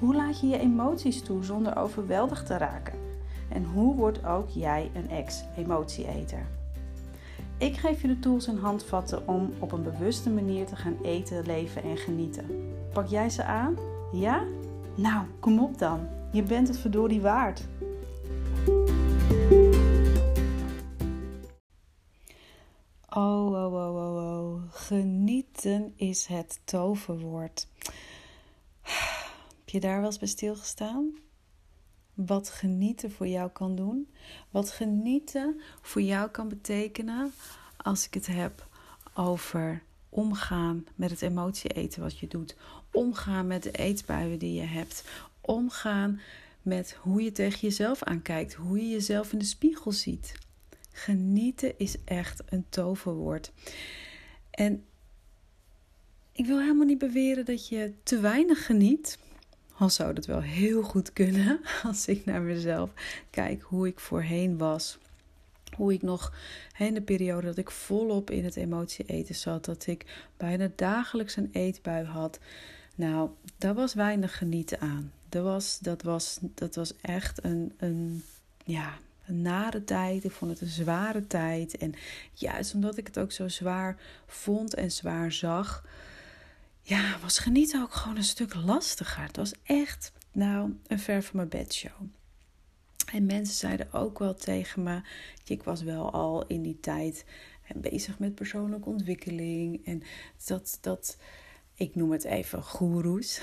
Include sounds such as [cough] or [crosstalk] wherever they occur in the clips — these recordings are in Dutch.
Hoe laat je je emoties toe zonder overweldigd te raken? En hoe wordt ook jij een ex-emotieeter? Ik geef je de tools en handvatten om op een bewuste manier te gaan eten, leven en genieten. Pak jij ze aan? Ja? Nou, kom op dan. Je bent het verdorie waard. Oh, oh, oh, oh, oh. Genieten is het toverwoord. Je daar wel eens bij stilgestaan? Wat genieten voor jou kan doen? Wat genieten voor jou kan betekenen als ik het heb over omgaan met het emotie eten wat je doet. Omgaan met de eetbuien die je hebt. Omgaan met hoe je tegen jezelf aankijkt. Hoe je jezelf in de spiegel ziet. Genieten is echt een toverwoord. En ik wil helemaal niet beweren dat je te weinig geniet. Al zou dat wel heel goed kunnen [laughs] als ik naar mezelf kijk hoe ik voorheen was. Hoe ik nog in de periode dat ik volop in het emotie eten zat, dat ik bijna dagelijks een eetbui had. Nou, daar was weinig genieten aan. Dat was, dat was, dat was echt een, een, ja, een nare tijd. Ik vond het een zware tijd. En juist omdat ik het ook zo zwaar vond en zwaar zag, ja, was genieten ook gewoon een stuk lastiger. Het was echt, nou, een ver van mijn bedshow. En mensen zeiden ook wel tegen me, ik was wel al in die tijd bezig met persoonlijke ontwikkeling. En dat, dat ik noem het even goeroes.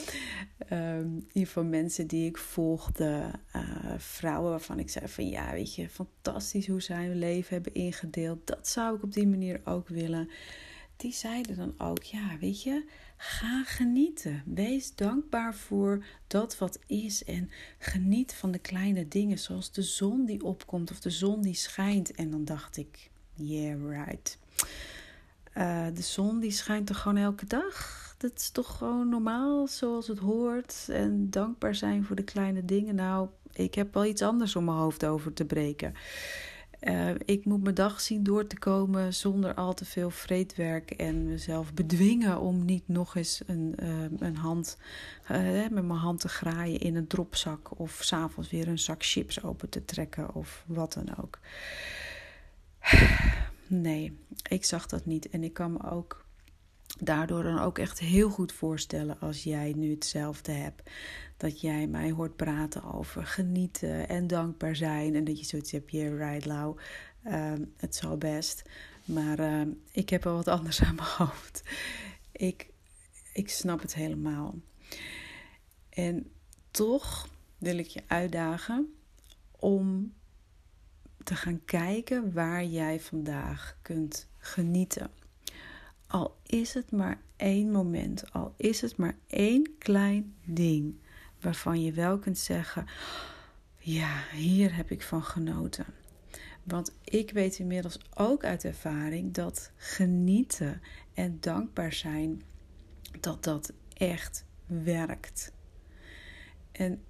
[laughs] um, van mensen die ik volgde, uh, vrouwen waarvan ik zei van ja, weet je, fantastisch hoe zij hun leven hebben ingedeeld. Dat zou ik op die manier ook willen die zeiden dan ook: ja, weet je, ga genieten. Wees dankbaar voor dat wat is en geniet van de kleine dingen, zoals de zon die opkomt of de zon die schijnt. En dan dacht ik: yeah, right. Uh, de zon die schijnt toch gewoon elke dag? Dat is toch gewoon normaal zoals het hoort. En dankbaar zijn voor de kleine dingen. Nou, ik heb wel iets anders om mijn hoofd over te breken. Uh, ik moet mijn dag zien door te komen zonder al te veel vreedwerk en mezelf bedwingen om niet nog eens een, uh, een hand uh, met mijn hand te graaien in een dropzak of s'avonds weer een zak chips open te trekken of wat dan ook. [sighs] Nee, ik zag dat niet en ik kan me ook daardoor dan ook echt heel goed voorstellen als jij nu hetzelfde hebt. Dat jij mij hoort praten over genieten en dankbaar zijn. En dat je zoiets hebt, yeah right Lau, uh, het zal best. Maar uh, ik heb wel wat anders aan mijn hoofd. Ik, ik snap het helemaal. En toch wil ik je uitdagen om te gaan kijken waar jij vandaag kunt genieten. Al is het maar één moment, al is het maar één klein ding waarvan je wel kunt zeggen: Ja, hier heb ik van genoten. Want ik weet inmiddels ook uit ervaring dat genieten en dankbaar zijn, dat dat echt werkt. En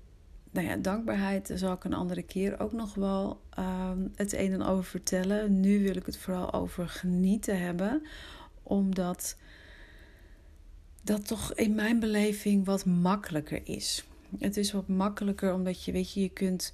nou ja, dankbaarheid zal ik een andere keer ook nog wel um, het een en over vertellen. Nu wil ik het vooral over genieten hebben, omdat dat toch in mijn beleving wat makkelijker is. Het is wat makkelijker omdat je, weet je, je kunt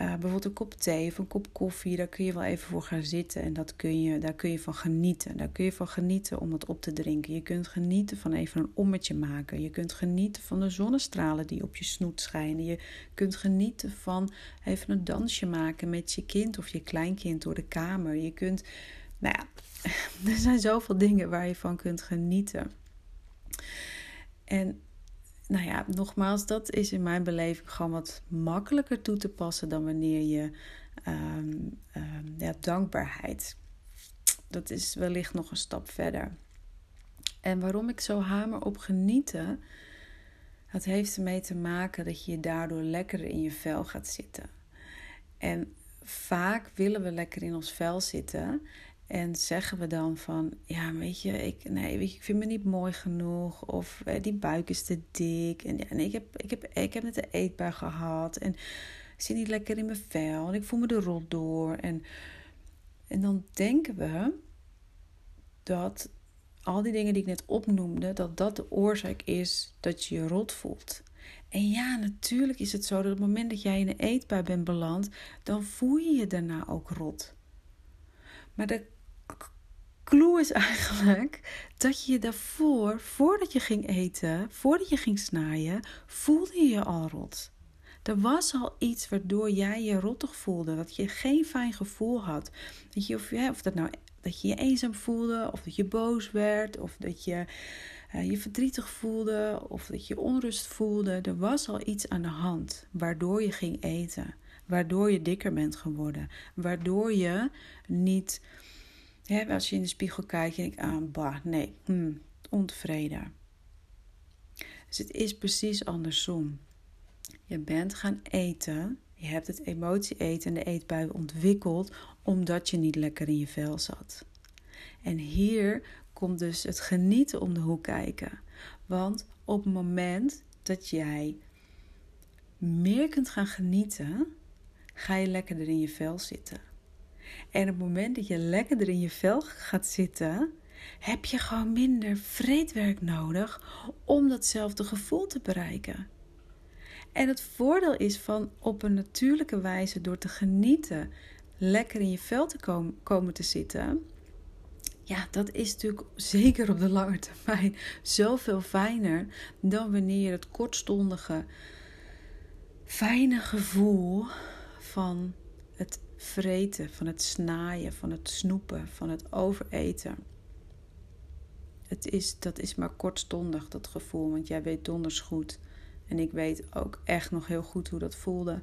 uh, bijvoorbeeld een kop thee of een kop koffie, daar kun je wel even voor gaan zitten en dat kun je, daar kun je van genieten. Daar kun je van genieten om dat op te drinken. Je kunt genieten van even een ommetje maken. Je kunt genieten van de zonnestralen die op je snoet schijnen. Je kunt genieten van even een dansje maken met je kind of je kleinkind door de kamer. Je kunt, nou ja, [laughs] er zijn zoveel dingen waar je van kunt genieten. En nou ja, nogmaals, dat is in mijn beleving gewoon wat makkelijker toe te passen dan wanneer je um, ja, dankbaarheid. Dat is wellicht nog een stap verder. En waarom ik zo hamer op genieten, Dat heeft ermee te maken dat je daardoor lekkerder in je vel gaat zitten. En vaak willen we lekker in ons vel zitten. En zeggen we dan van, ja, weet je, ik, nee, weet ik vind me niet mooi genoeg. Of eh, die buik is te dik. En, en ik, heb, ik, heb, ik heb net een eetbaar gehad. En ik zit niet lekker in mijn vel. En ik voel me er rot door. En, en dan denken we dat al die dingen die ik net opnoemde, dat dat de oorzaak is dat je je rot voelt. En ja, natuurlijk is het zo dat op het moment dat jij in een eetbui bent beland, dan voel je je daarna ook rot. Maar de clue is eigenlijk dat je je daarvoor, voordat je ging eten, voordat je ging snijden, voelde je je al rot. Er was al iets waardoor jij je rottig voelde, dat je geen fijn gevoel had. Dat je, of, ja, of dat nou dat je je eenzaam voelde, of dat je boos werd, of dat je uh, je verdrietig voelde, of dat je onrust voelde. Er was al iets aan de hand waardoor je ging eten, waardoor je dikker bent geworden, waardoor je niet, hè, als je in de spiegel kijkt en ik aan, ah, bah, nee, hmm, ontevreden. Dus het is precies andersom. Je bent gaan eten je hebt het emotie eten en de eetbui ontwikkeld omdat je niet lekker in je vel zat. En hier komt dus het genieten om de hoek kijken. Want op het moment dat jij meer kunt gaan genieten, ga je lekkerder in je vel zitten. En op het moment dat je lekkerder in je vel gaat zitten, heb je gewoon minder vreedwerk nodig om datzelfde gevoel te bereiken. En het voordeel is van op een natuurlijke wijze door te genieten, lekker in je vel te komen, komen te zitten. Ja, dat is natuurlijk zeker op de lange termijn zoveel fijner dan wanneer het kortstondige, fijne gevoel van vreten, van het snaaien, van het snoepen, van het overeten. Het is, dat is maar kortstondig, dat gevoel, want jij weet donders goed en ik weet ook echt nog heel goed hoe dat voelde.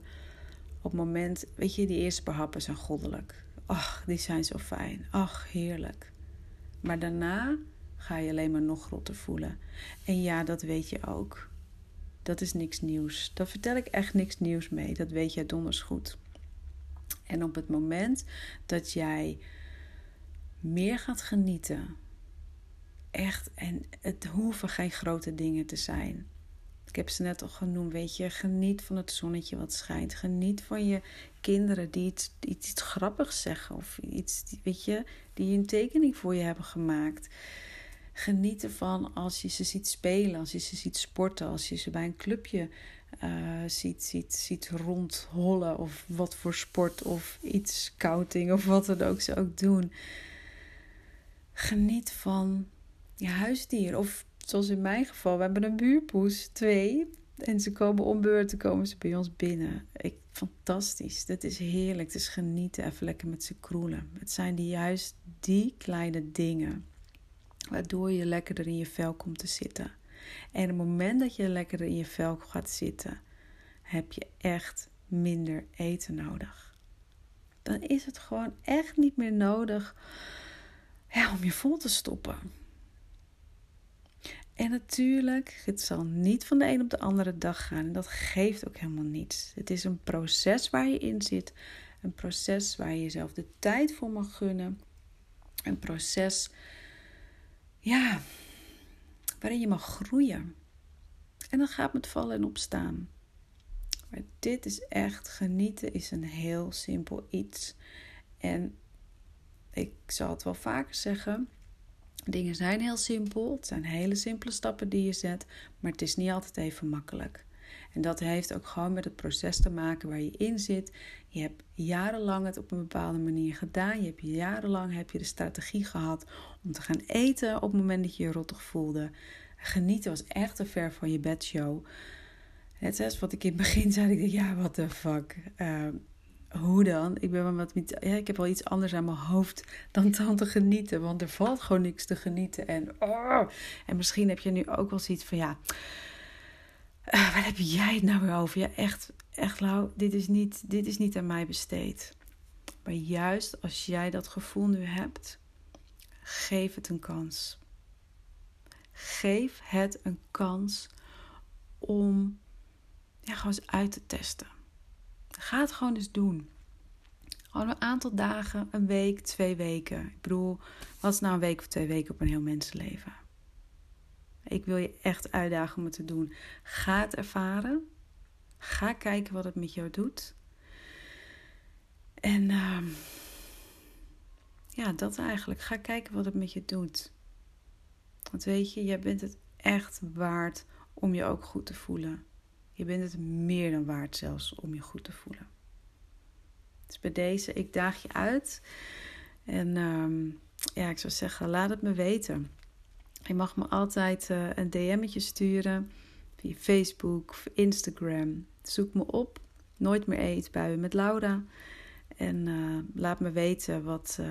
Op het moment, weet je, die eerste behappen zijn goddelijk. Ach, die zijn zo fijn. Ach, heerlijk. Maar daarna ga je alleen maar nog groter voelen. En ja, dat weet je ook. Dat is niks nieuws. Daar vertel ik echt niks nieuws mee. Dat weet jij donders goed. En op het moment dat jij meer gaat genieten, echt, en het hoeven geen grote dingen te zijn. Ik heb ze net al genoemd, weet je. Geniet van het zonnetje wat schijnt. Geniet van je kinderen die iets, iets, iets grappigs zeggen. Of iets, weet je, die een tekening voor je hebben gemaakt. Geniet ervan als je ze ziet spelen, als je ze ziet sporten, als je ze bij een clubje uh, ziet, ziet, ziet rondhollen. Of wat voor sport of iets scouting of wat dan ook ze ook doen. Geniet van je huisdier of zoals in mijn geval, we hebben een buurpoes, twee. En ze komen om beurten, komen ze bij ons binnen. Ik, fantastisch. Dit is heerlijk. Het is genieten. Even lekker met ze kroelen. Het zijn die, juist die kleine dingen. Waardoor je lekkerder in je vel komt te zitten. En op het moment dat je lekkerder in je vel gaat zitten, heb je echt minder eten nodig. Dan is het gewoon echt niet meer nodig ja, om je vol te stoppen. En natuurlijk, het zal niet van de een op de andere dag gaan. En dat geeft ook helemaal niets. Het is een proces waar je in zit. Een proces waar je jezelf de tijd voor mag gunnen. Een proces, ja, waarin je mag groeien. En dan gaat het vallen en opstaan. Maar dit is echt, genieten is een heel simpel iets. En ik zal het wel vaker zeggen. Dingen zijn heel simpel. Het zijn hele simpele stappen die je zet. Maar het is niet altijd even makkelijk. En dat heeft ook gewoon met het proces te maken waar je in zit. Je hebt jarenlang het op een bepaalde manier gedaan. Je hebt jarenlang heb je de strategie gehad om te gaan eten op het moment dat je je rottig voelde. Genieten was echt te ver van je bedshow. Net zoals wat ik in het begin zei. Ik dacht, ja, what the fuck. Uh, hoe dan? Ik, ben wel wat, ja, ik heb wel iets anders aan mijn hoofd dan, dan te genieten. Want er valt gewoon niks te genieten. En, oh, en misschien heb je nu ook wel zoiets van ja. Uh, waar heb jij het nou weer over? Ja, echt, echt Lau, dit is, niet, dit is niet aan mij besteed. Maar juist als jij dat gevoel nu hebt, geef het een kans. Geef het een kans om ja, gewoon eens uit te testen. Ga het gewoon eens doen. Gewoon een aantal dagen, een week, twee weken. Ik bedoel, wat is nou een week of twee weken op een heel mensenleven? Ik wil je echt uitdagen om het te doen. Ga het ervaren. Ga kijken wat het met jou doet. En uh, ja, dat eigenlijk. Ga kijken wat het met je doet. Want weet je, jij bent het echt waard om je ook goed te voelen. Je bent het meer dan waard zelfs om je goed te voelen. Dus bij deze, ik daag je uit. En uh, ja, ik zou zeggen, laat het me weten. Je mag me altijd uh, een DM'tje sturen via Facebook of Instagram. Zoek me op. Nooit meer eetbuien met Laura. En uh, laat me weten wat, uh,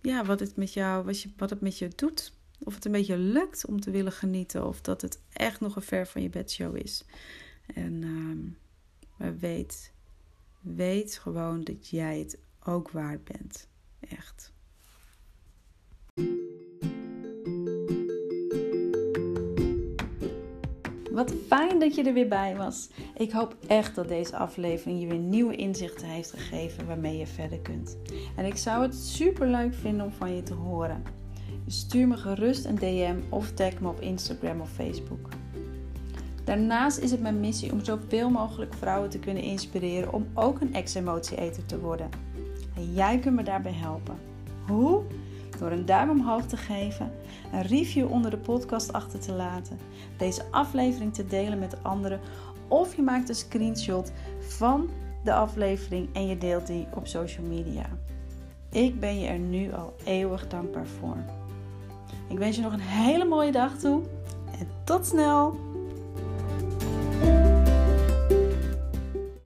ja, wat, het met jou, wat, je, wat het met je doet. Of het een beetje lukt om te willen genieten. Of dat het echt nog een ver van je bedshow is. En maar weet, weet gewoon dat jij het ook waard bent. Echt. Wat fijn dat je er weer bij was. Ik hoop echt dat deze aflevering je weer nieuwe inzichten heeft gegeven waarmee je verder kunt. En ik zou het super leuk vinden om van je te horen. Stuur me gerust een DM of tag me op Instagram of Facebook. Daarnaast is het mijn missie om zoveel mogelijk vrouwen te kunnen inspireren om ook een ex-emotie-eter te worden. En jij kunt me daarbij helpen. Hoe? Door een duim omhoog te geven, een review onder de podcast achter te laten, deze aflevering te delen met anderen of je maakt een screenshot van de aflevering en je deelt die op social media. Ik ben je er nu al eeuwig dankbaar voor. Ik wens je nog een hele mooie dag toe en tot snel!